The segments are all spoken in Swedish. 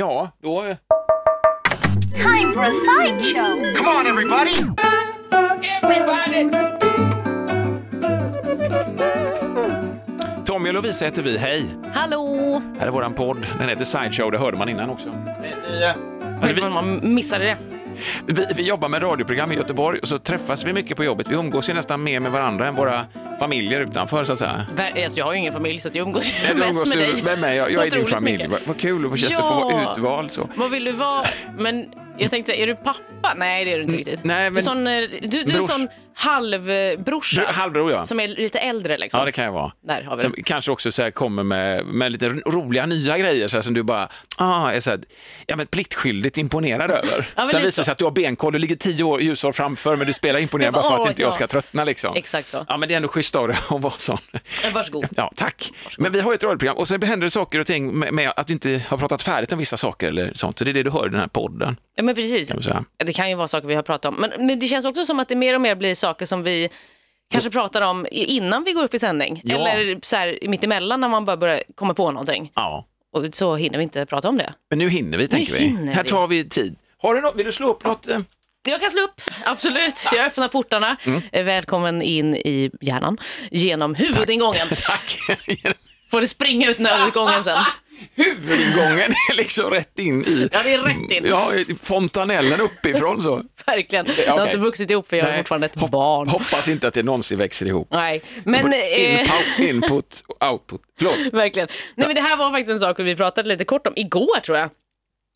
Ja, då... Time for a sideshow. Come on, everybody! Tommy och Lovisa heter vi, hej! Hallå! Här är våran podd, den heter Sideshow, det hörde man innan också. Vi, vi, eh, alltså, vi, man missade det. vi, vi jobbar med radioprogram i Göteborg och så träffas vi mycket på jobbet. Vi umgås ju nästan mer med varandra än våra familjer utanför så att säga. Ver- Alltså, jag har ju ingen familj så jag umgås ju mest umgås med dig. med mig, jag, jag är din familj. Vad, vad kul att få känns att få Ja. vara utvald så. Vad vill du vara? Men jag tänkte, är du pappa? Nej, det är du inte riktigt. nej, Du är men- sån, eh, du, du är sån halvbrorsa Du, halvbror ja. som är lite äldre liksom. Ja, det kan jag vara. Där har vi Som kanske också så kommer med, med lite roliga nya grejer så här, som du bara ah, är så här, ja, men pliktskyldigt imponerad över. men Sen visar det sig så. att du har benkoll, du ligger tio år ljusår framför men du spelar imponerad Jag bara bara, för att inte jag ja. ska tröttna. Liksom. Exakt så. Ja, men det är ändå schysst av dig att vara sån. Varsågod. Ja, tack. Men vi har ett radioprogram och sen händer det saker och ting med, med att vi inte har pratat färdigt om vissa saker eller sånt. Så det är det du hör i den här podden. Ja, men precis. Det kan ju vara saker vi har pratat om. Men, men det känns också som att det mer och mer blir saker som vi kanske pratar om innan vi går upp i sändning. Ja. Eller så här, mitt emellan när man bara börjar komma på någonting. Ja, Och så hinner vi inte prata om det. men nu hinner vi tänker vi. hinner Här vi. tar vi tid. Har du något, vill du slå upp något? eh? Jag kan slå upp, absolut. Jag öppnar portarna. Mm. Välkommen in i hjärnan genom huvudingången. Tack. Får du springa ut nödutgången sen. Huvudingången är liksom rätt in i Ja, det är rätt in. Ja, i fontanellen uppifrån så. Verkligen. Det har okej. inte vuxit ihop för jag är Nej, fortfarande ett hopp- barn. Hoppas inte att det någonsin växer ihop. Nej, men... Eh, Input, input, output. Förlåt. verkligen. Nej, men det här var faktiskt en sak vi pratade lite kort om igår tror jag.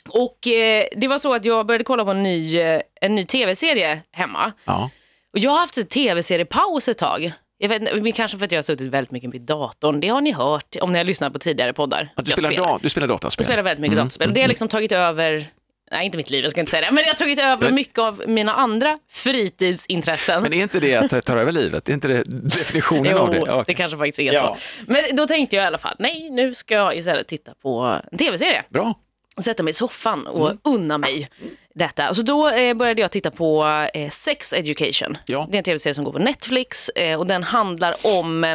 Och eh, det var så att jag började kolla på en ny, eh, en ny tv-serie hemma. Ja. Och jag har haft en tv-seriepaus ett tag. Jag vet, kanske för att jag har suttit väldigt mycket vid datorn. Det har ni hört om ni har lyssnat på tidigare poddar. Att du, Jag spelar da, du spelar dataspel? Jag spelar väldigt Mm. mycket dataspel. Och det har liksom tagit över, nej inte mitt liv, jag ska inte säga det, men det har tagit över mycket av mina andra fritidsintressen. Men är inte det att tar över livet? Är inte det definitionen av det? Jo, Ja. det kanske faktiskt är Ja. så. Men då tänkte jag i alla fall, nej nu ska jag istället titta på en tv-serie. Bra. Och sätta mig i soffan och Mm. unna mig detta. Så då eh, började jag titta på eh, Sex Education. Ja. Det är en tv-serie som går på Netflix eh, och den handlar om eh,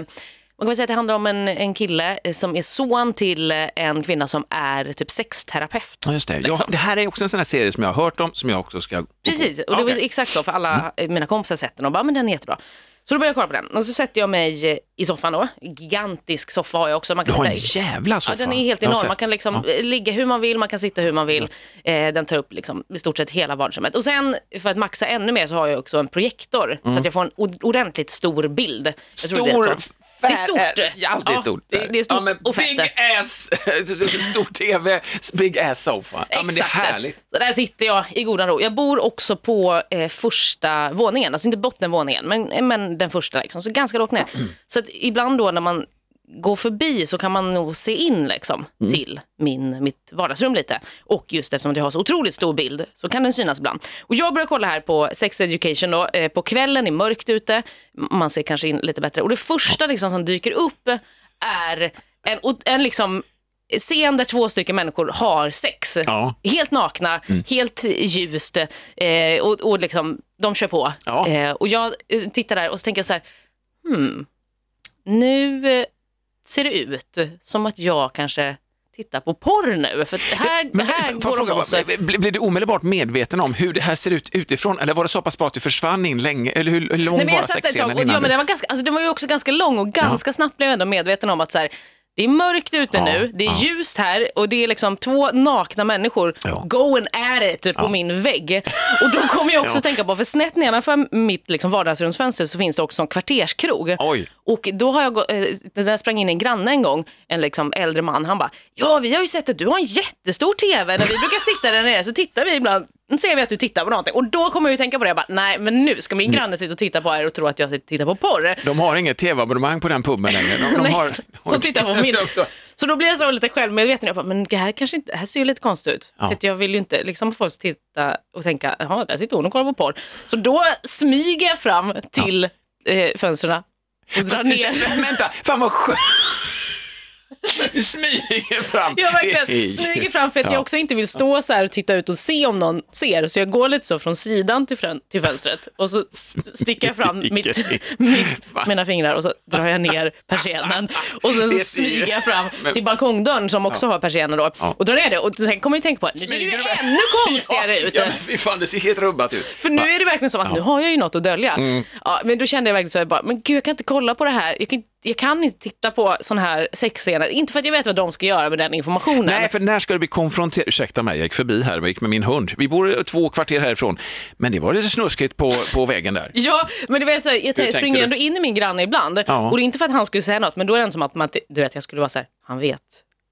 man kan väl säga att det handlar om en, en kille eh, som är son till eh, en kvinna som är typ sexterapeut. Ja, just det. Ja, Liksom. det här är också en sån här serie som jag har hört om, som jag också ska... Precis, och det var exakt så för alla eh, mina kompisar sett den och bara, men den är jättebra. Så då började jag kolla på den och så sätter jag mig i soffan då. Gigantisk soffa har jag också. Man Du kan har en jävla soffa. Ja, den är helt enorm. Man kan liksom Ja. eh, ligga hur man vill, man kan sitta hur man vill. Eh, den tar upp liksom i stort sett hela vardagsrummet. Och sen för att maxa ännu mer så har jag också en projektor så att jag får en ordentligt stor bild. Jag Mm. Stor, det är, så. det är stort. Ja, stort. Det, det är stort ja, och fett. Big ass, stor tv, big ass sofa. Ja, men det är härligt. Så där sitter jag i godan ro. Jag bor också på eh, första våningen, alltså inte bottenvåningen, men, men den första. Liksom. Så ganska lågt ner. Mm. Så att ibland då när man går förbi så kan man nog se in liksom, Mm. till min, mitt vardagsrum lite. Och just eftersom jag har så otroligt stor bild så kan den synas ibland. Och jag börjar kolla här på Sex Education då, eh, på kvällen, är mörkt ute, man ser kanske in lite bättre. Och det första liksom, som dyker upp är en, en liksom, scen där två stycken människor har sex. Ja. Helt nakna, helt ljust eh, och, och liksom, de kör på. Ja. Eh, och jag eh, tittar där och så tänker jag så här, hmm, nu eh, ser det ut som att jag kanske tittar på porr nu. För här, Men, här får jag går de fråga, loss. blir blir du omedelbart medveten om hur det här ser ut utifrån? Eller var det så pass bra att du försvann in länge? Eller hur, hur lång Nej, men var jag ett sexscenen innan ja, men den, var ganska, alltså, den var ju också ganska lång och ganska snabbt blev jag ändå medveten om att så här, det är mörkt ute Ja, nu, det är ja. ljust här och det är liksom två nakna människor Ja. going at it på min vägg. Och då kommer jag också Ja. att tänka på, för snett nedanför mitt liksom vardagsrumsfönster så finns det också en kvarterskrog. Oj. Och då har jag gå, eh, där sprang in en granne en gång, en liksom äldre man, han bara, ja vi har ju sett att du har en jättestor TV, när vi brukar sitta där nere så tittar vi ibland, nu ser vi att du tittar på någonting och då kommer jag ju tänka på det, jag bara, nej men nu ska min granne sitta och titta på er och tro att jag tittar på porr. De har inget tv-abonnemang på den puben längre. De, de har... och titta på min. Så då blir jag så lite självmedveten. Jag bara, men det här kanske inte, det här ser ju lite konstigt ut. Ja. För att jag vill ju inte liksom att folk ska titta och tänka, jaha, där sitter hon och kollar på porr. Så då smyger jag fram till eh, fönstren och drar ner. Vänta, fan vad skönt. Du smyger fram. Jag verkligen smyger fram för att jag Ja. också inte vill stå så här och titta ut och se om någon ser. Så jag går lite så från sidan till, frön, till fönstret och så sticker jag fram mitt, mitt, mina fingrar och så drar jag ner persiennen. Och sen så smyger jag fram till balkongdörren som också har persienner då. Ja. Och drar ner det och sen kommer jag tänka på att nu ser det ju ännu konstigare ja, ut. Ja, men fy fan, det ser helt rubbat ut. För nu är det verkligen som att nu har jag ju något att dölja. Mm. Ja, men då kände jag verkligen så, jag bara, men gud jag kan inte kolla på det här. Jag kan, inte- jag kan inte titta på sådana här sexscener. Inte för att jag vet vad de ska göra med den informationen. Nej, för när ska du bli konfronterad? Ursäkta mig, jag gick förbi här jag gick med min hund. Vi bor två kvarter härifrån, men det var lite snuskigt på, på vägen där. Ja, men det var så, jag tänker springer ändå in i min granne ibland. Ja. Och det är inte för att han skulle säga något, men då är det som att man, du vet, jag skulle vara så här, han vet.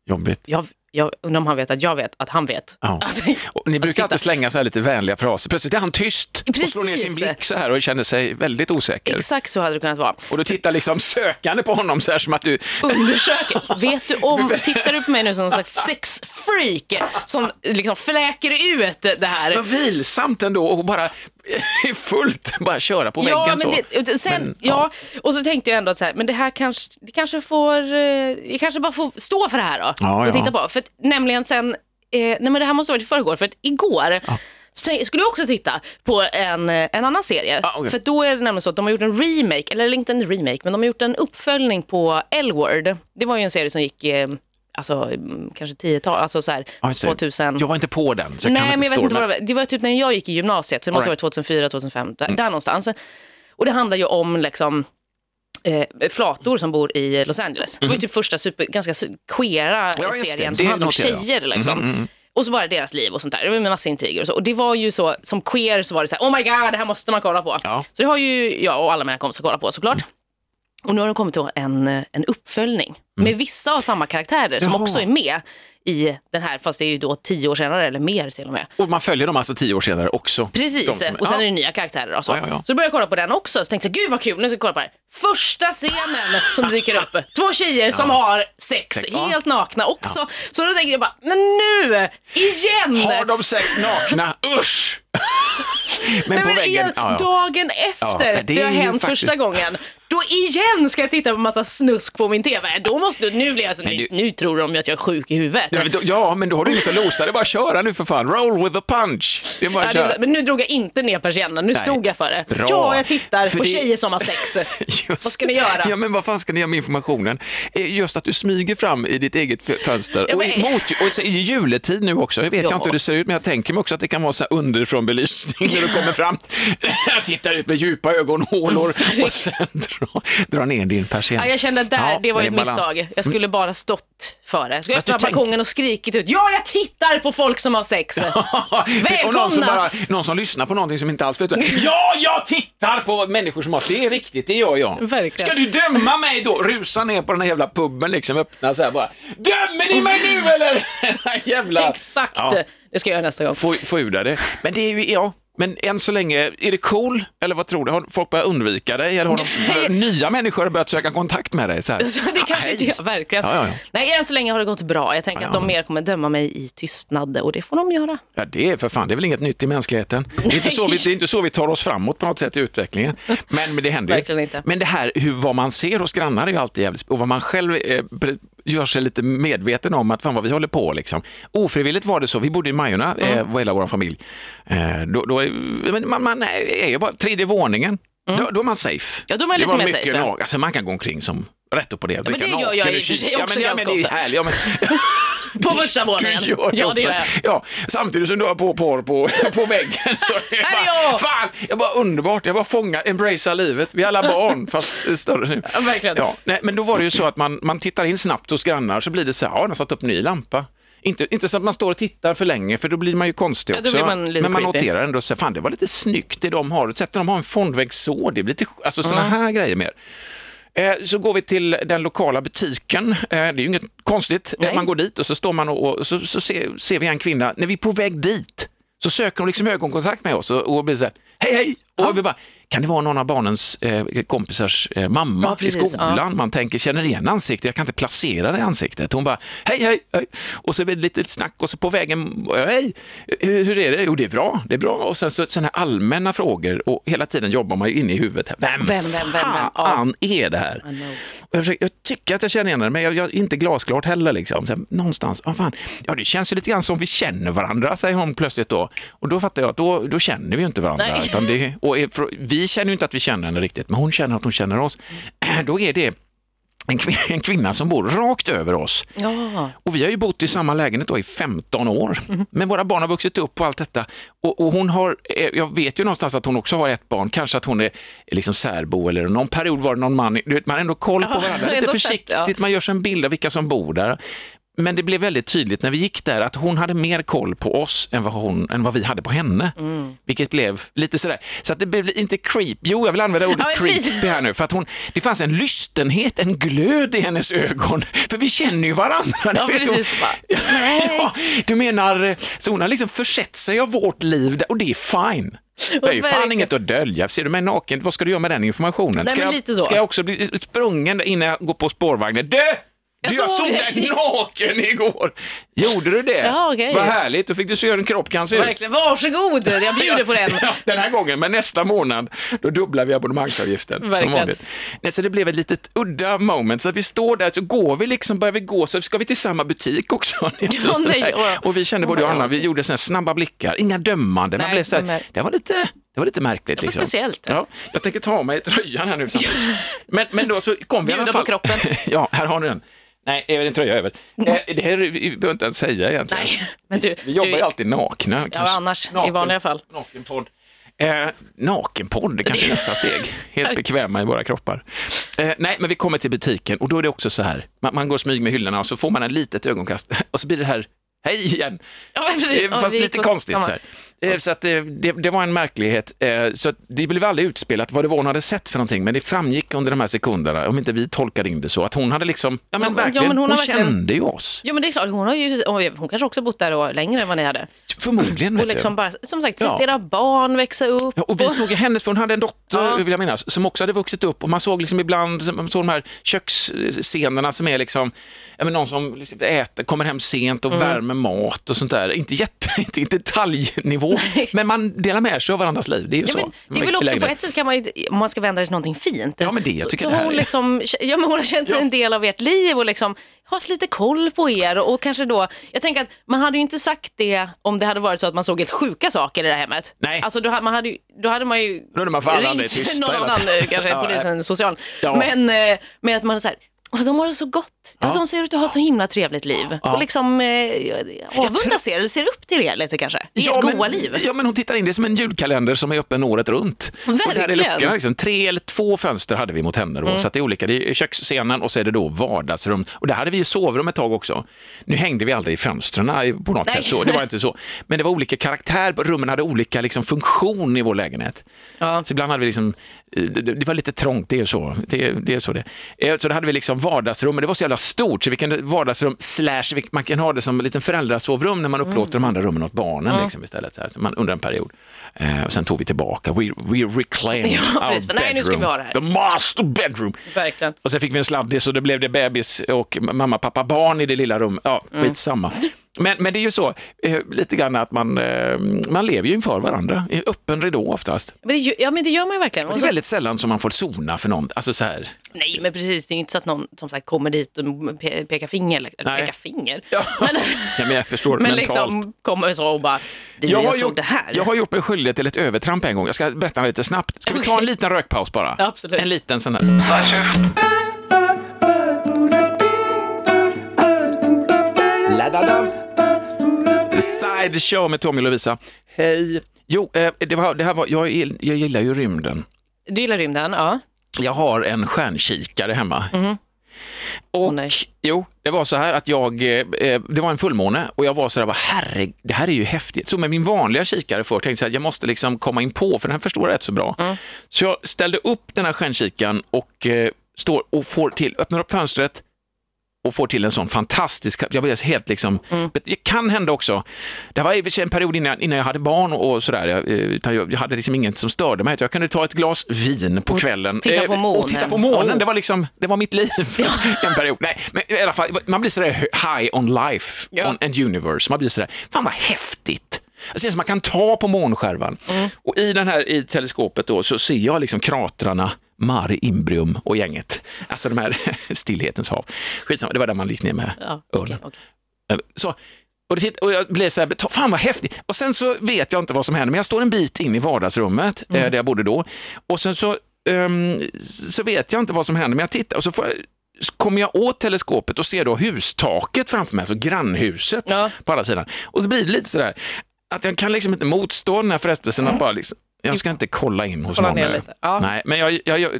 Jobbigt. Jag, jag undrar om han vet att jag vet att han vet. Ja. Alltså, ni brukar alltid slänga så här lite vänliga fraser. Plötsligt är han tyst och slår ner sin Precis. blick så här och känner sig väldigt osäker. Exakt så hade det kunnat vara. Och du tittar liksom sökande på honom så här som att du... Undersöker. Vet du om, tittar du på mig nu som någon slags sexfreak som liksom fläker ut det här? Vad vilsamt ändå och bara fullt bara köra på Ja, väggen men så. det, sen, Men, ja. och så tänkte jag ändå att så här, men det här kanske, det kanske får, eh, jag kanske bara får stå för det här då. Ja, och ja. titta på. För att, nämligen sen, eh, nej men det här måste ha varit i förrgår, för att igår så skulle jag också titta på en, eh, en annan serie. Ah, okej. För då är det nämligen så att de har gjort en remake, eller inte en remake, men de har gjort en uppföljning på L-Word. Det var ju en serie som gick, eh, alltså mm, kanske 10-tal, alltså så här det. 2000. Jag var inte på den. Så jag Nej, kan men jag vet inte det. vad det var. Det var typ när jag gick i gymnasiet, så det måste ha varit 2004, 2005, där, Mm. där någonstans. Och det handlar ju om liksom eh, flator som bor i Los Angeles. Det var ju typ första super, ganska queera Mhm. Ja, det. serien Det som handlar om noterar jag. tjejer. Liksom. Mm, Och så bara deras liv och sånt där. Det var med massa intriger och så. Och det var ju så, som queer så var det så här, oh my god, det här måste man kolla på. Ja. Så det har ju jag och alla mina kompisar kollat på såklart. Och nu har det kommit till en, en uppföljning med vissa av samma karaktärer som Mm. Jaha. också är med i den här, fast det är ju då tio år senare eller mer till och med. Och man följer dem alltså tio år senare också. De Precis, och sen är det nya karaktärer och så. Ja, ja, ja. Så då började jag kolla på den också, så tänkte jag, gud vad kul, nu ska jag kolla på det här. Första scenen som dyker upp, två tjejer som har sex, Sex, helt nakna också. Så då tänkte jag bara, men nu, igen! Har de sex nakna? Usch! men Nej, på men väggen. dagen efter det det, har hänt faktiskt- första gången, då igen ska jag titta på massa snusk på min TV. Då måste, nu blir jag så, nu, nu tror de ju att jag är sjuk i huvudet. Ja, men då- Ja, men då har du inget att losa. Det är bara att köra nu för fan. Roll with the punch. Det är bara Ja, att köra. men nu drog jag inte ner persiennen, nu Nej. stod jag för det. Bra. Ja, jag tittar För på det- tjejer som har sex. Just Vad ska ni göra? Ja, men vad fan ska ni göra med informationen? Eh, Just att du smyger fram i ditt eget fönster. Ja, men- mot, och i juletid nu också. Jag vet Ja. jag inte hur det ser ut, men jag tänker mig också att det kan vara så här underifrån belysning när du kommer fram. Jag tittar ut med djupa ögonhålor och sen dra, ner din persienn. Ja, jag kände att där, Ja, det var ett balans. misstag. Jag skulle bara stått för det. Jag skulle Fast du öppna tänk- balkongen och skrikit ut. Ja, jag tittar på folk som har sex. och någon som, Välkomna! bara, någon som lyssnar på någonting som inte alls vet. Ja, jag tittar på människor som har... Det är riktigt, det gör jag. Verkligen. Ska du döma mig då? Rusa ner på den här jävla puben liksom, öppna så här bara. Dömer ni mig nu eller? jävla... Exakt. Ja, Det ska jag göra nästa gång. få, få ur det. Men det är ju, ja. Men än så länge, är det cool? Eller vad tror du? Har folk börjat undvika dig? Eller har de, nya människor börjat söka kontakt med dig? Så här, det kanske "Hej." inte jag, verkligen. Ja, ja, ja. Nej, än så länge har det gått bra. Jag tänker att de mer kommer döma mig i tystnad och det får de göra. Ja, det är för fan, det är väl inget nytt i mänskligheten. Det är inte så vi, det är inte så vi tar oss framåt på något sätt i utvecklingen. Men, men det händer ju. Verkligen inte. Men det här, hur, vad man ser hos grannar är ju alltid jävligt, och vad man själv eh, gör sig lite medveten om att fan vad vi håller på liksom. Ofrivilligt var det så, vi bodde i Majorna, eh, hela vår familj. Eh, då, då, man, man är ju bara tredje våningen, då, då är man safe. Ja, då är man lite mer mycket safe, ja. alltså, man kan gå omkring som rätt upp och ner. men det gör jag i och för sig också ja, men, ganska ja, ofta. Ja, men, På första våningen. du gör det Ja, det gör jag. Ja, samtidigt som du har på porr på, på väggen. Så är är bara, jag! Fan, jag bara underbart, jag bara fånga, embracea livet. Vi är alla barn, fast eh, större nu. Ja, verkligen. Ja, nej, men då var det ju så att man, man tittar in snabbt hos grannar så blir det så här, ja, de har satt upp en ny lampa. Inte, inte så att man står och tittar för länge för då blir man ju konstig också. man men man creepy. noterar ändå så fan det var lite snyggt det de har. Sätter de har en fondvägg så, det blir lite, alltså sådana här grejer mer. Eh, Så går vi till den lokala butiken. Eh, Det är ju inget konstigt. Nej. Man går dit och så står man och, och så, så ser, ser vi en kvinna. När vi är på väg dit så söker hon liksom ögonkontakt med oss och, och blir så här, hej hej! Och vi bara, kan det vara någon av barnens eh, kompisars eh, mamma Ja, i skolan? Man tänker, känner igen ansiktet, jag kan inte placera det ansiktet. Hon bara, hej hej! hej. Och så blir det lite snack och så på vägen, hej, hur, är det? Jo, det är bra, det är bra. Och sen så sådana här allmänna frågor och hela tiden jobbar man ju inne i huvudet. Vem, Vem, vem, vem? Ja. fan är det här? Jag, försöker- jag tycker att jag känner igen henne, men jag, jag är inte glasklart heller. Liksom. Så någonstans, ah, fan. Ja, det känns ju lite grann som vi känner varandra, säger hon plötsligt då. Och då fattar jag att då, då känner vi ju inte varandra. Nej. Utan det, och vi känner ju inte att vi känner henne riktigt, men hon känner att hon känner oss. Då är det en, kvin- en kvinna som bor rakt över oss. Ja. Och vi har ju bott i samma lägenhet då i 15 år. Men våra barn har vuxit upp på allt detta. Och, och hon har, eh, jag vet ju någonstans att hon också har ett barn, kanske att hon är liksom särbo eller någon period var det någon man, du vet, man har ändå koll på Ja, varandra. Lite ändå sett, försiktigt, ja. man gör sig en bild av vilka som bor där. Men det blev väldigt tydligt när vi gick där att hon hade mer koll på oss än vad, hon, än vad vi hade på henne. Mm. Vilket blev lite sådär, så att det blev inte creep, jo jag vill använda ordet Ja, creepy här nu, för att hon, det fanns en lystenhet, en glöd i hennes ögon, för vi känner ju varandra. Ja, du vet, hon- ja, du menar, eh, så hon har liksom försett sig av vårt liv och det är fine. Det är ju fan inget att dölja. Ser du mig naken, vad ska du göra med den informationen? Ska, jag, ska jag också bli sprungen innan jag går på spårvagnen? Du! Jag Du, jag såg det. dig naken igår. Gjorde du det? Ja, okej. Vad härligt, då fick du se hur en kropp kan se ut. Verkligen, varsågod, jag bjuder på den. Ja, den här gången, men nästa månad då dubblar vi abonnemangsavgiften. Som Verkligen. vanligt. Nej, så det blev ett litet udda moment, så vi står där, så går vi liksom, börjar vi gå, så ska vi till samma butik också. Ja, nej, åh. och vi kände både jag och Anna, vi gjorde såna snabba blickar, inga dömande. Man Nej, blev så här, men- det var lite det var lite märkligt. var liksom. speciellt. Ja, jag tänker ta av mig tröjan här nu. Men, men då så kom vi i alla Bjuda fall. på kroppen. ja, här har ni den. Nej, det en tröja över? Eh, det här vi behöver inte ens säga egentligen. Nej, men du- vi jobbar ju alltid nakna. kanske. annars, i vanliga fall. Nakenpodd. Eh, nakenpodd, det kanske är nästa steg. Helt bekväma i våra kroppar. Eh, nej, men vi kommer till butiken och då är det också så här. Man, man går smyg med hyllorna och så får man en litet ögonkast och så blir det här, hej igen. Ja, precis. Eh, Ja, Fast vi lite konstigt så. Eh, Så att det, det, det var en märklighet. Eh, Så det blev aldrig utspelat vad det var hon hade sett för någonting, men det framgick under de här sekunderna, om inte vi tolkade in det så, att hon hade liksom, ja men Ja, men- ja, verkligen, men hon, hon verkligen- kände ju oss. Ja men det är klart, hon har ju, hon kanske också bott där längre än vad ni hade. Förmodligen. Och liksom bara, som sagt, Ja. sett era barn växa upp. Ja, och vi såg hennes, för hon hade en dotter, Ja. vill jag minnas, som också hade vuxit upp och man såg liksom ibland, man såg de här köksscenerna som är liksom, ja, men någon som liksom äter, kommer hem sent och Mm. värmer mat och sånt där. Inte jätte, inte detaljnivå, men man delar med sig av varandras liv, det är ju Ja, så. men det är väl också på ett sätt kan man om man ska vända det till någonting fint. Ja, men det jag tycker så, så hon, är- liksom, ja, men hon har känt sig Ja. en del av ert liv och liksom haft lite koll på er och, och kanske då, jag tänker att man hade ju inte sagt det om det hade varit så att man såg helt sjuka saker i det här hemmet. Nej. Alltså då hade man, hade, då hade man ju Då hade man tysta någon annan, eh, kanske Ja, polisen, social. Ja. Men eh, med att man är så här, "Åh, de har det så gott. Ja. Ja. De ser ut att ha ett så himla trevligt liv. Och liksom eh, avundas er, eller ser upp till er lite kanske. I ert men, goa liv. Ja, men hon tittar in det är som en julkalender som är öppen året runt. Och där är Verkligen. luckorna, liksom, tre eller två fönster hade vi mot henne då, så att det är olika. Det är köksscenen och så är det då vardagsrum. Och där hade vi ju sovrum ett tag också. Nu hängde vi aldrig i fönstren på något Nej. sätt, så, det var inte så. Men det var olika karaktär, rummen hade olika liksom, funktion i vår lägenhet. Ja. Så ibland hade vi liksom, eh, det, det var lite trångt, det är så. Det, det är så det. Eh, Så då hade vi liksom vardagsrum, det var så jävla stort, så vi kunde vardagsrum slash, man kan ha det som en liten föräldrasovrum när man upplåter de andra rummen åt barnen liksom, istället, så här, så man, under en period. Eh, och sen tog vi tillbaka, we, we reclaimed Ja, our precis. Nej, nu ska vi bedroom. ha det här. The master bedroom. Verkligen. Och sen fick vi en sladdis och då blev det bebis och mamma, pappa, barn i det lilla rummet. Ja, Mm. skitsamma. Men, men det är ju så, eh, lite grann att man, eh, man lever ju inför varandra, i öppen ridå oftast. Men det, ja, men det gör man ju verkligen. Det Och är så, väldigt sällan som man får sona för någon, alltså så här. nej, men precis. Det är ju inte så att någon som sagt kommer dit och pe- pekar finger. Eller Nej. pekar finger. Ja, Men, ja, men jag förstår men mentalt. liksom kommer så och bara, du, jag, såg det här. jag har gjort mig skyldig till ett övertramp en gång. Jag ska berätta lite snabbt. Ska vi ta en Okej. liten rökpaus bara? Ja, absolut. En liten sån här. The Side Show med Tommy och Lovisa. Hej. Jo, eh, det var, det här var, jag, jag gillar ju rymden. Du gillar rymden? Ja. Jag har en stjärnkikare hemma. Och, Mhm. Åh, nej. jo, det var så här att jag, eh, eh, det var en fullmåne och jag var så där, bara, herre, det här är ju häftigt. Så med min vanliga kikare för tänkte jag här, jag måste liksom komma in på, för den här förstår jag rätt så bra. Mm. Så jag ställde upp den här stjärnkikaren och eh, står och får till, öppnar upp fönstret och får till en sån fantastisk, jag blir helt liksom, Mm. det kan hända också, det var i och en period innan, innan jag hade barn och, och sådär, jag, eh, jag, jag hade liksom inget som störde mig, jag kunde ta ett glas vin på kvällen titta på eh, månen. och titta på månen, Oh. det var liksom, det var mitt liv en period. Nej, men i alla fall, man blir sådär high on life, Ja. on and universe, man blir sådär, fan vad häftigt. Jag ser som man kan ta på månskärvan. Mm. Och i den här i teleskopet då så ser jag liksom kratrarna Mare Imbrium och gänget. Alltså de här stillhetens hav. Skitsamma, det var där man gick ner med Ja, örnen. okej, okej. Så, och, det, och jag blev så här, "Ta- fan vad häftigt. Och sen så vet jag inte vad som händer, men jag står en bit in i vardagsrummet Mm. eh, där jag bodde då. Och sen så, ehm, så vet jag inte vad som händer, men jag tittar och så får jag, så kommer jag åt teleskopet och ser då hustaket framför mig, alltså grannhuset Ja. på andra sidan. Och så blir det lite sådär, att jag kan liksom inte motstå den här frestelsen att bara liksom, jag ska inte kolla in hos Kolla någon nu. ja. Nej, men jag, jag, jag,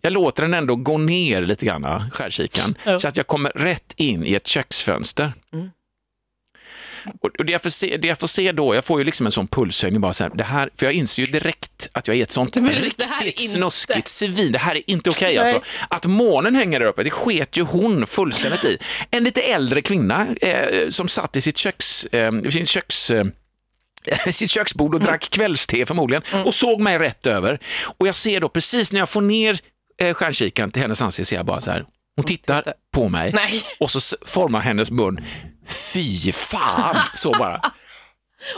jag låter den ändå gå ner lite grann, skärkikaren, Ja. så att jag kommer rätt in i ett köksfönster. Och och det jag, får se, det jag får se då, jag får ju liksom en sån pulshöjning bara så här, det här, för jag inser ju direkt att jag är ett sånt riktigt snuskigt svin. Det här är inte okej Nej. alltså. Att månen hänger där uppe, det sket ju hon fullständigt i. En lite äldre kvinna eh, som satt i sitt köks, eh, sin köks eh, sitt köksbord och drack kvällste förmodligen och såg mig rätt över. Och jag ser då precis när jag får ner eh, stjärnkikaren till hennes ansikte ser jag bara så här, hon tittar på mig Nej. och så formar hennes mun, fy fan, så bara.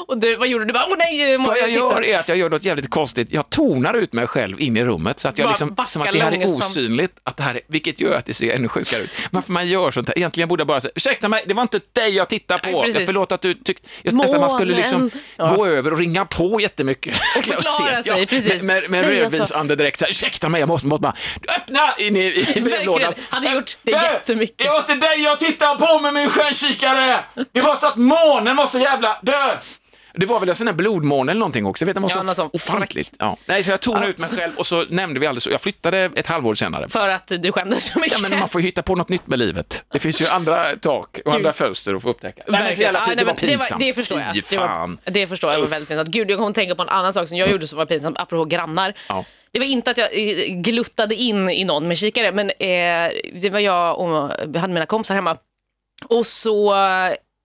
Och du, vad gjorde du? Du bara, åh nej, Vad jag titta." gör är att jag gör något jävligt konstigt. Jag tonar ut mig själv in i rummet så att jag Bara liksom, som att det här är osynligt, att det här är, vilket gör att det ser ännu sjukare ut. Varför man gör sånt här? Egentligen borde jag bara säga, ursäkta mig, det var inte dig jag tittade på. Nej, jag förlåt att du tyckte, jag nästan man skulle liksom Månen. Ja. gå över och ringa på jättemycket. Och förklara Ja, sig, precis. Med, med, med alltså- rödvinsandedräkt, så här, ursäkta mig, jag måste, måste bara, öppna in i, i brevlådan. Hade gjort det Äh, jättemycket. Det var inte dig jag tittade på med min stjärnkikare. Det var så att månen var så jävla död. Det var väl en sån här blodmåne eller någonting också. Jag vet, det var Ja, så ofantligt. Ja. Nej, så jag Ja, ut mig själv och så nämnde vi aldrig så. Jag flyttade ett halvår senare. För att du skämdes så mycket. Ja, men man får ju hitta på något nytt med livet. Det finns ju andra tak och andra fönster att få upptäcka. Nej, men för Verkligen. det var men det, pinsamt. det förstår jag. Det, var, det förstår jag var väldigt pinsamt. Gud, jag kommer tänka på en annan sak som jag gjorde som var pinsamt, apropå grannar. Ja. Det var inte att jag eh, gluttade in i någon med kikare, men eh, det var jag och hade mina kompisar hemma. Och så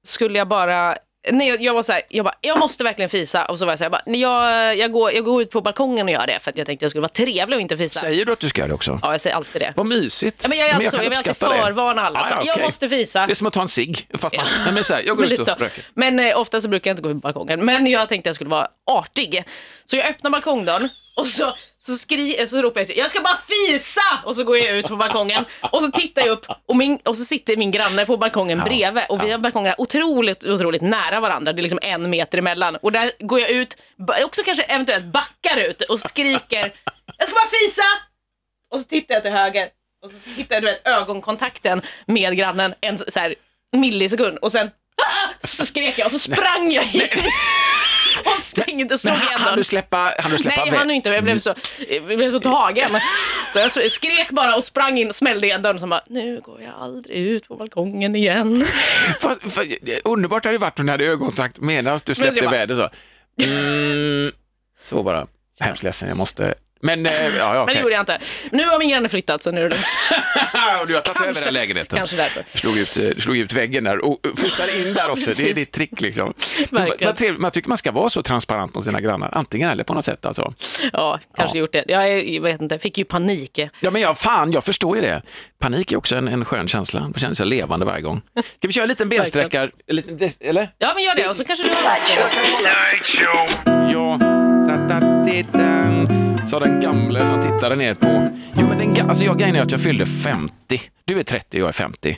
skulle jag bara Nej, jag, jag var så här, jag bara, jag måste verkligen fisa. Och så var jag så här, jag, bara, nej, jag, jag, går, jag går ut på balkongen och gör det för att jag tänkte jag skulle vara trevlig och inte fisa. Säger du att du ska göra det också? Ja, jag säger alltid det. Vad mysigt. Ja, men jag är alltså, kan jag vill alltid förvarna alla. Så, jag okej. måste fisa. Det är som att ta en cigg, fast man, nej, men så här, jag går Men ut och så. röker. Men eh, ofta så brukar jag inte gå ut på balkongen. Men jag tänkte jag skulle vara artig. Så jag öppnar balkongdörren och så, så, skri, så ropar jag ut, jag ska bara fisa! Och så går jag ut på balkongen och så tittar jag upp och, min, och så sitter min granne på balkongen Ja, bredvid. Och vi har balkongerna otroligt, otroligt nära varandra. Det är liksom en meter emellan. Och där går jag ut, också kanske eventuellt backar ut och skriker, jag ska bara fisa! Och så tittar jag till höger och så tittar jag du vet, ögonkontakten med grannen en så här millisekund och sen "Ah!" så skrek jag och så sprang jag in och stängde, slog igen hann du dörren. släppa, hann du släppa Nej, jag hann inte. Jag blev så, jag blev så tagen. Så jag skrek bara och sprang in, smällde igen dörren och bara, nu går jag aldrig ut på balkongen igen. För, för, underbart hade det varit om ni hade ögonkontakt medan du släppte iväg det så. Mm, så bara, hemskt ledsen, jag måste... Men, eh, ja, ja, Men det gjorde jag inte. Nu har min granne flyttat så nu är det lugnt. Och du har tagit över den lägenheten. kanske därför. Slog ut, eh, slog ut väggen där och flyttade in där också. Det är Precis. ditt trick liksom. Verkligen. Vad trevligt. Man tycker man ska vara så transparent mot sina grannar, antingen eller på något sätt alltså. Ja, kanske Ja. gjort det. Jag, är- jag vet inte, fick ju panik. Ja, men jag, fan, jag förstår ju det. Panik är också en, en skön känsla. Man känner sig levande varje gång. Ska vi köra en liten bensträckare? En liten des- Eller? Ja, men gör det och så kanske du har Ja, satatitten, sa den gamle som tittade ner på... Jo, men den, ga- alltså jag, grejen är att jag fyllde 50. Du är 30 och jag är 50.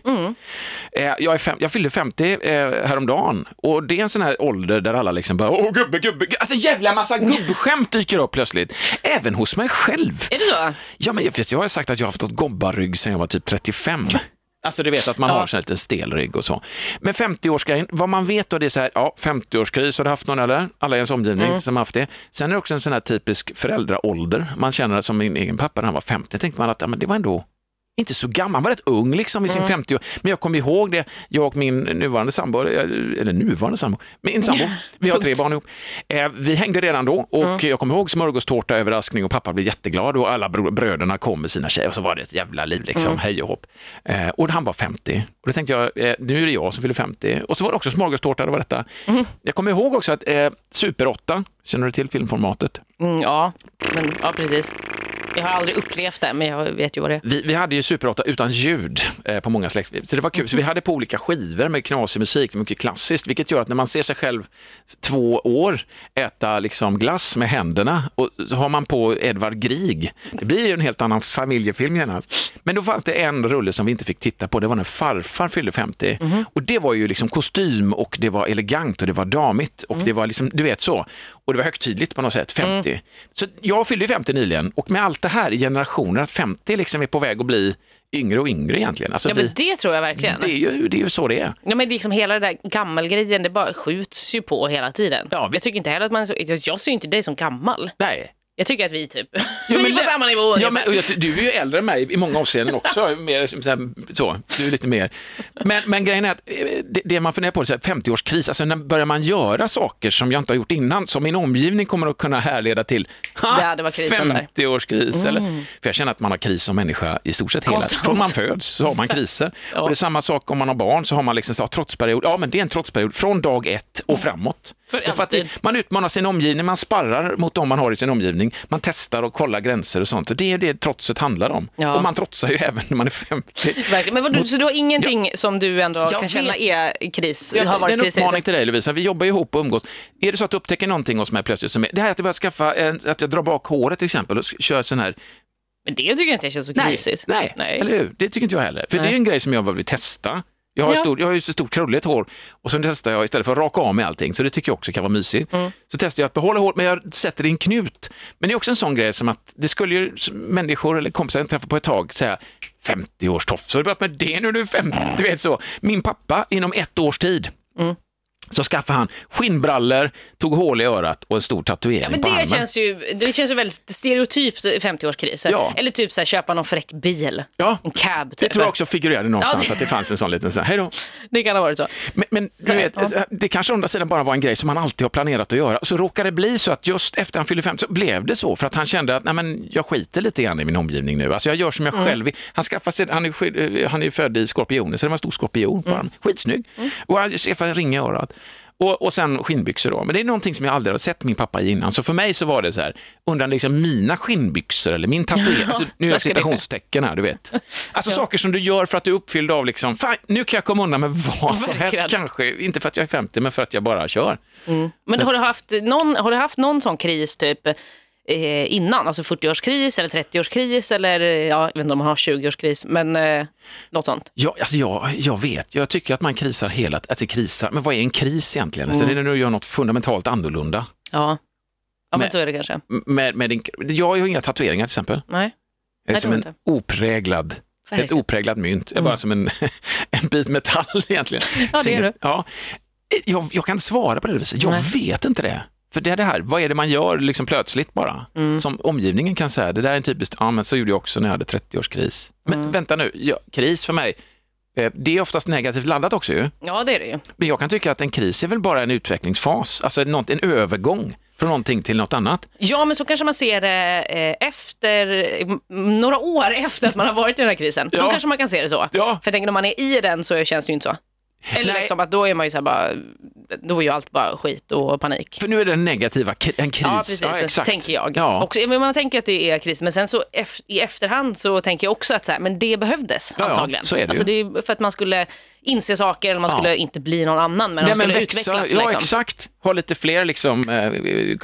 Eh, jag, är fem, jag fyllde 50 eh, häromdagen och det är en sån här ålder där alla liksom bara åh gubbe, gubbe, gubbe." alltså jävla massa gubbskämt dyker upp plötsligt. Även hos mig själv. Är det så? Ja, men jag, jag har sagt att jag har haft gobbarrygg sedan jag var typ 35. Alltså du vet att man Ja. har en liten stel rygg och så. Men 50-årsgrejen, vad man vet då det är så här, ja 50-årskris har du haft någon eller? Alla i ens omgivning Mm. som har haft det. Sen är det också en sån här typisk föräldraålder. Man känner det som min egen pappa när han var 50. tänkte man att ja, men det var ändå inte så gammal, han var rätt ung liksom i sin 50 år. Men jag kommer ihåg det, jag och min nuvarande sambo, eller nuvarande sambo, min sambo, vi har tre barn ihop. Eh, vi hängde redan då och jag kommer ihåg smörgåstårta, överraskning och pappa blev jätteglad och alla bröderna kom med sina tjejer och så var det ett jävla liv liksom, hej och hopp. Eh, och han var 50 och då tänkte jag, eh, nu är det jag som fyller 50 och så var det också smörgåstårta, det var detta. Jag kommer ihåg också att eh, Super 8, känner du till filmformatet? Mm, ja, men, ja, precis. Jag har aldrig upplevt det, men jag vet ju vad det är. Vi, vi hade ju Super 8 utan ljud eh, på många släktliv, så det var kul. Så vi hade på olika skivor med knasig musik, mycket klassiskt, vilket gör att när man ser sig själv två år äta liksom glass med händerna och så har man på Edvard Grieg, det blir ju en helt annan familjefilm genast. Men då fanns det en rulle som vi inte fick titta på, det var när farfar fyllde 50 och det var ju liksom kostym och det var elegant och det var damigt och det var liksom, du vet så. Och det var högtidligt på något sätt, 50. Så jag fyllde ju 50 nyligen och med allt det här i generationer, att 50 liksom är på väg att bli yngre och yngre egentligen. Alltså Ja, vi, men det tror jag verkligen. det, är ju, det är ju så det är. Ja, men liksom hela det där gammelgrejen, det bara skjuts ju på hela tiden. Ja, vi- Jag tycker inte heller att man är så, jag ser inte dig som gammal. Nej. Jag tycker att vi typ, Ja, vi är på samma nivå Ja, men, du är ju äldre än mig i många avseenden också. mer, så, här, så, du är lite mer. Men, men grejen är att eh, det, det man funderar på är så här, 50-årskris, alltså när börjar man göra saker som jag inte har gjort innan, som min omgivning kommer att kunna härleda till ha, Ja, det var krisen där. 50-årskris. Eller, för jag känner att man har kris som människa i stort sett hela Konstant. Från man föds så har man kriser. Ja. Och det är samma sak om man har barn, så har man liksom så, trotsperiod. Ja, men det är en trotsperiod från dag ett och framåt. För Därför att det, man utmanar sin omgivning, man sparrar mot dem man har i sin omgivning, man testar och kollar gränser och sånt. Och det är det trotset handlar om. Ja. Och man trotsar ju även när man är 50. Verkligen. Men vad, du, så du har ingenting som du ändå Jag kan vet. känna är kris? Ja, har det är varit en uppmaning till dig Lovisa, vi jobbar ju ihop och umgås. Är det så att du upptäcker någonting hos mig plötsligt, som är, det här att jag börjar skaffa, att jag drar bak håret till exempel och kör sån här, Men det tycker jag inte känns så nej, krisigt. nej, Nej. eller hur? Det tycker inte jag heller. För det är Nej. en grej som jag vill testa. Jag har, Ja. stor, jag har ju så stort krulligt hår och så testar jag istället för att raka av med allting, så det tycker jag också kan vara mysigt. Mm. Så testar jag att behålla håret, men jag sätter det i en knut. Men det är också en sån grej som att det skulle ju människor eller kompisar jag träffar på ett tag säga 50-årstofs, så har du börjat med det nu är du 50, du vet så. Min pappa inom ett års tid Mm. Så skaffade han skinnbrallor, tog hål i örat och en stor tatuering Ja, men på det armen. känns, ju, det känns ju väldigt stereotypt 50-årskris. Ja. Eller typ så här, köpa någon fräck bil. Ja. En cab. Det Typ. tror jag också figurerade någonstans, Ja, det- att det fanns en sån liten så här, hej då. Det kan ha varit så. Men, men du Så, vet, ja. det kanske å andra sidan bara var en grej som han alltid har planerat att göra. Så råkade det bli så att just efter han fyllde 50 så blev det så för att han kände att Nej, men jag skiter lite grann i min omgivning nu. Alltså jag gör som jag Mm. själv vill. Han, skaffade sig, han, är, eh, han är född i skorpioner så det var en stor skorpion Mm. på armen. Skitsnygg. Och han skaffade en ring i örat. Och, och sen skinnbyxor då. Men det är någonting som jag aldrig har sett min pappa i innan. Så för mig så var det så här, undrar liksom mina skinnbyxor eller min tatuering. Alltså, nu där jag citationstecken här, du vet. Alltså saker som du gör för att du är uppfylld av liksom, fan, nu kan jag komma undan med vad som helst kanske. Inte för att jag är 50, men för att jag bara kör. Men har du haft någon, har du haft någon sån kris typ eh, innan? Alltså 40-årskris eller 30-årskris eller ja, jag vet inte om man har 20-årskris, men eh, något sånt. Ja, alltså jag, jag vet, jag tycker att man krisar hela alltså krisar, men vad är en kris egentligen? Alltså, det är när du gör något fundamentalt annorlunda. Ja, ja men, så är det kanske. Med, med din, jag har ju inga tatueringar till exempel. Nej. Jag är Nej, som en har opräglad, ett opräglad mynt. Är bara som en, en bit metall egentligen. Ja, det är du. Ja. Jag, jag kan inte svara på det viset. Jag Nej. vet inte det. För det är det här, vad är det man gör liksom plötsligt bara? Mm. Som omgivningen kan säga, det där är en typiskt, ja men så gjorde jag också när jag hade 30-årskris. Men Mm. vänta nu, ja, kris för mig, eh, det är oftast negativt laddat också ju. Ja, det är det ju. Men jag kan tycka att en kris är väl bara en utvecklingsfas, alltså en övergång från någonting till något annat. Ja, men så kanske man ser det eh, efter, några år efter att man har varit i den här krisen. Då Ja. kanske man kan se det så. Ja. För jag tänker när man är i den så känns det ju inte så. Eller Nej. liksom att då är man ju så här bara, då är ju allt bara skit och panik. För nu är det en negativa, en kris. Ja, precis. exakt. tänker jag. Ja. Också, men man tänker att det är kris, men sen så i efterhand så tänker jag också att så här, men det behövdes Ja, ja, antagligen. så är det alltså, det är för att man skulle inse saker, eller man Ja. skulle inte bli någon annan, men Nej, man men skulle växa, utvecklas. ja liksom. exakt, ha lite fler, liksom, eh,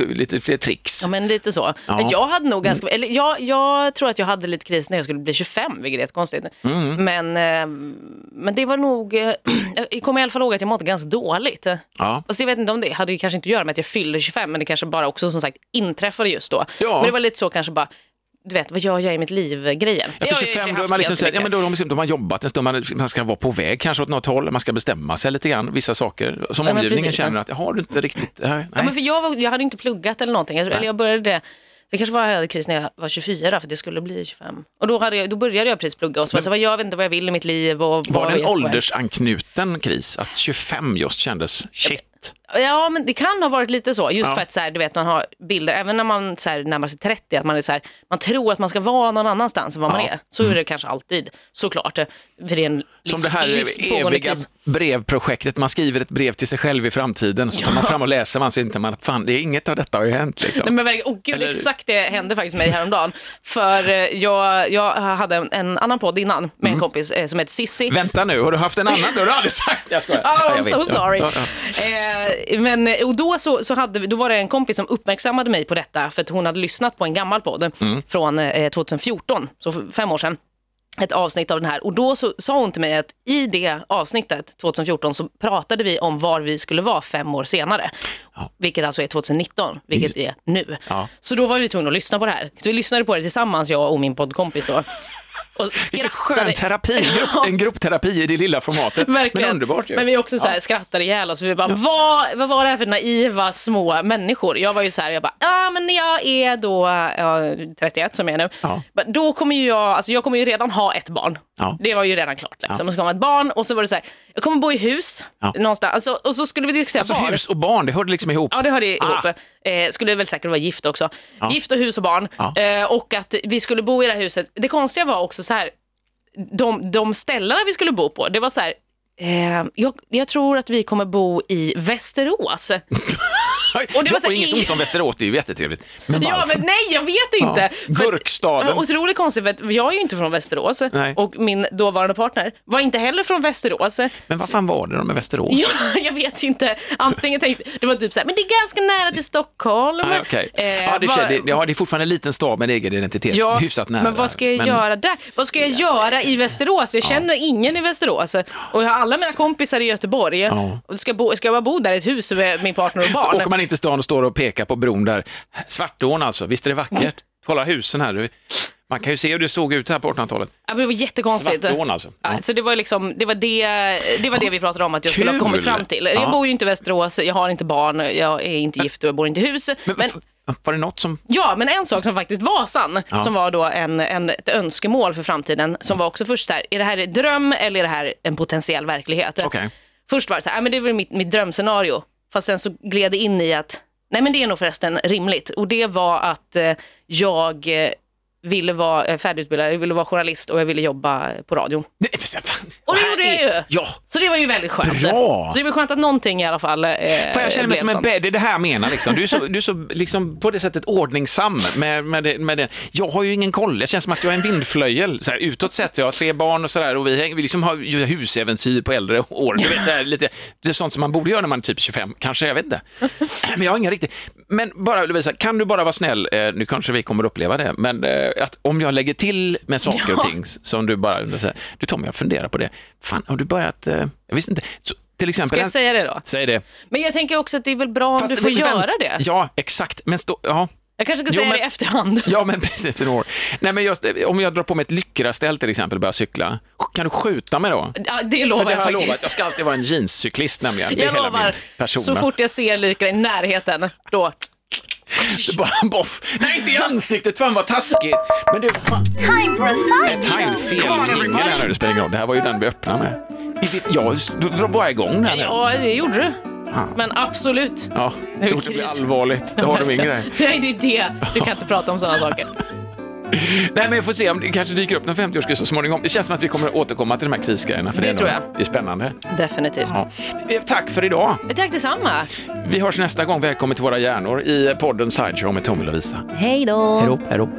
lite fler tricks. Ja, men lite så. Ja. Men Jag hade nog ganska, eller jag, jag tror att jag hade lite kris när jag skulle bli 25, vilket är jättekonstigt. Mm. Men, eh, men det var nog, eh, jag kommer i alla fall ihåg att jag mådde ganska dåligt. Ja. Fast jag vet inte om det hade ju kanske inte att göra med att jag fyllde 25, men det kanske bara också som sagt inträffade just då. Ja. Men det var lite så kanske bara, du vet, vad gör jag i mitt liv-grejen. Ja, för 25 då man, liksom, så ja, men då, har de liksom- då man jobbat en stund, man, man ska vara på väg kanske åt något håll, man ska bestämma sig lite grann, vissa saker som Ja, omgivningen precis, känner att, har du inte riktigt, nej. Ja, men för jag, var, jag hade inte pluggat eller någonting, jag, eller jag började det Det kanske var jag hade kris när jag var 24 för det skulle bli 25. Och då, hade jag, då började jag precis plugga och så var jag så här, jag vet inte vad jag vill i mitt liv. Och Var det en åldersanknuten kris? Att 25 just kändes shit? Ja, men det kan ha varit lite så. Just Ja. för att så här, du vet, man har bilder, även när man så här, närmar sig 30, att man, är så här, man tror att man ska vara någon annanstans än vad man Ja. är. Så är det kanske alltid, såklart. För det är en Som det här eviga brevprojektet, man skriver ett brev till sig själv i framtiden, så tar man fram och läser, man ser inte man att fan, det är inget av detta har ju hänt. Liksom. Nej, men verkligen, oh, gud, Eller- exakt det hände faktiskt mig häromdagen. För eh, jag, jag hade en, en annan podd innan med Mm. en kompis eh, som heter Sissi. Vänta nu, har du haft en annan? Det har du aldrig sagt. Jag skojar. Oh, I'm so sorry. Eh, men, och då, så, så hade, då var det en kompis som uppmärksammade mig på detta för att hon hade lyssnat på en gammal podd Mm. från eh, 2014, så fem år sedan. Ett avsnitt av den här och då så sa hon till mig att i det avsnittet 2014 så pratade vi om var vi skulle vara fem år senare. Vilket alltså är 2019, vilket är nu. Ja. Så då var vi tvungna att lyssna på det här. Så vi lyssnade på det tillsammans, jag och min poddkompis då. Och skrattade. skön terapi, en, grupp, en gruppterapi i det lilla formatet. Verkligen. Men underbart ju. Men vi också så här, skrattade ihjäl oss. Vi bara, vad, vad var det här för naiva små människor? Jag var ju så här, jag bara, ja men jag är då ja, 31 som jag är nu. Ja. Då kommer ju jag, alltså jag kommer ju redan ha ett barn. Ja. Det var ju redan klart. Liksom. Och så kommer ett barn och så var det så här, jag kommer bo i hus Ja. någonstans. Alltså, och så skulle vi diskutera Alltså barn. hus och barn, det hörde liksom ihop. Ja, det hörde Ah. ihop. Eh, skulle väl säkert vara gift också. Gift och hus och barn. Ja. Eh, och att vi skulle bo i det här huset. Det konstiga var också så här, de, de ställena vi skulle bo på, det var så här, eh, jag, jag tror att vi kommer bo i Västerås. Och det var så inget ont om Västerås, det är ju jättetrevligt. Men Ja, varför? men nej, jag vet inte. Ja, För Gurkstaden. Men Otroligt konstigt, för jag är ju inte från Västerås Nej. och min dåvarande partner var inte heller från Västerås. Men vad fan var det då med Västerås? Ja, jag vet inte. Antingen tänkte, det var typ så här, men det är ganska nära till Stockholm. Ah, okej. Eh, ja, det, vad- det, ja, det är fortfarande en liten stad med egen identitet, Ja, hyfsat nära. men vad ska jag Men- göra där? Vad ska jag göra i Västerås? Jag känner ingen i Västerås. Och jag har alla mina kompisar i Göteborg. Ja. Ska, bo, ska jag bara bo där i ett hus med min partner och barn? Man inte stan och står och pekar på bron där. Svartån alltså, visst är det vackert? Kolla husen här. Man kan ju se hur det såg ut här på 1800-talet. Ja, men det var jättekonstigt. Svartån alltså. Ja, Ja. så det var, liksom, det, var det, det var det vi pratade om att jag skulle ha Kul. kommit fram till. Ja. Jag bor ju inte i Västerås, jag har inte barn, jag är inte gift och jag bor inte i hus. Men, Men, var det något som... ja, men en sak som faktiskt var sann, Ja. som var då en, en, ett önskemål för framtiden, som var också först så här, är det här en dröm eller är det här en potentiell verklighet? Okej. Först var det så här, "Ja, men det är väl mitt, mitt drömscenario. Fast sen så gled det in i att, nej men det är nog förresten rimligt. Och det var att eh, jag eh, ville vara eh, färdigutbildad, jag ville vara journalist och jag ville jobba på radion. Nej, fan, Och det gjorde jag är- ju. Ja, Så det var ju väldigt skönt. Bra. Så det var skönt att någonting i alla fall eh, För jag känner mig som en bä- det är det här jag menar. Liksom. Du är så, du är så liksom, på det sättet ordningsam med, med, det, med det. Jag har ju ingen koll. Jag känns som att jag är en vindflöjel. Så här, utåt sett, jag har tre barn och sådär och vi, vi liksom har ju husäventyr på äldre år. Du vet, så här, lite, det är sånt som man borde göra när man är typ 25, kanske, jag vet inte. Men jag har ingen riktigt. Men bara Lovisa, kan du bara vara snäll, eh, nu kanske vi kommer att uppleva det, men eh, att om jag lägger till med saker och Ja. ting som du bara undrar, du Tom, jag funderar på det. Fan, har du börjat, eh, jag visste inte. Så, till exempel, Ska jag säga det då? Säg det. Men jag tänker också att det är väl bra om Fast du får vem- göra det. Ja, exakt. Men stå, ja. Jag kanske ska Jo, säga men- det i efterhand. ja, men precis för några år. Nej, men just, om jag drar på mig ett lyckraställ till exempel och börjar cykla, kan du skjuta mig då? Ja, det lovar det jag jag lovat. faktiskt. Jag ska alltid vara en jeanscyklist nämligen. Jag hela lovar, så fort jag ser lykra i närheten, då. Så bara boff. Nej, inte i ansiktet. Fan vad taskigt. Men du, fan. Time for a side time fel jingel här nu. Det spelar ingen roll. Det här var ju den vi öppnade med. Vi vet- Ja, du drar bara igång den. här. Ja, det gjorde du. Men absolut. Ja, är så det det blir allvarligt, då har du min grej. Nej, det är det. Du kan inte prata om sådana saker. Nej, men jag får se om det kanske dyker upp någon 50-årskris så småningom. Det känns som att vi kommer att återkomma till de här krisgrejerna. För Det är tror jag. Det är spännande. Definitivt. Ja. Eh, Tack för idag. Tack detsamma. Vi hörs nästa gång. Välkommen till våra hjärnor i podden Sideshow med Tommy Lovisa. Hej då. Hej då. Hej då.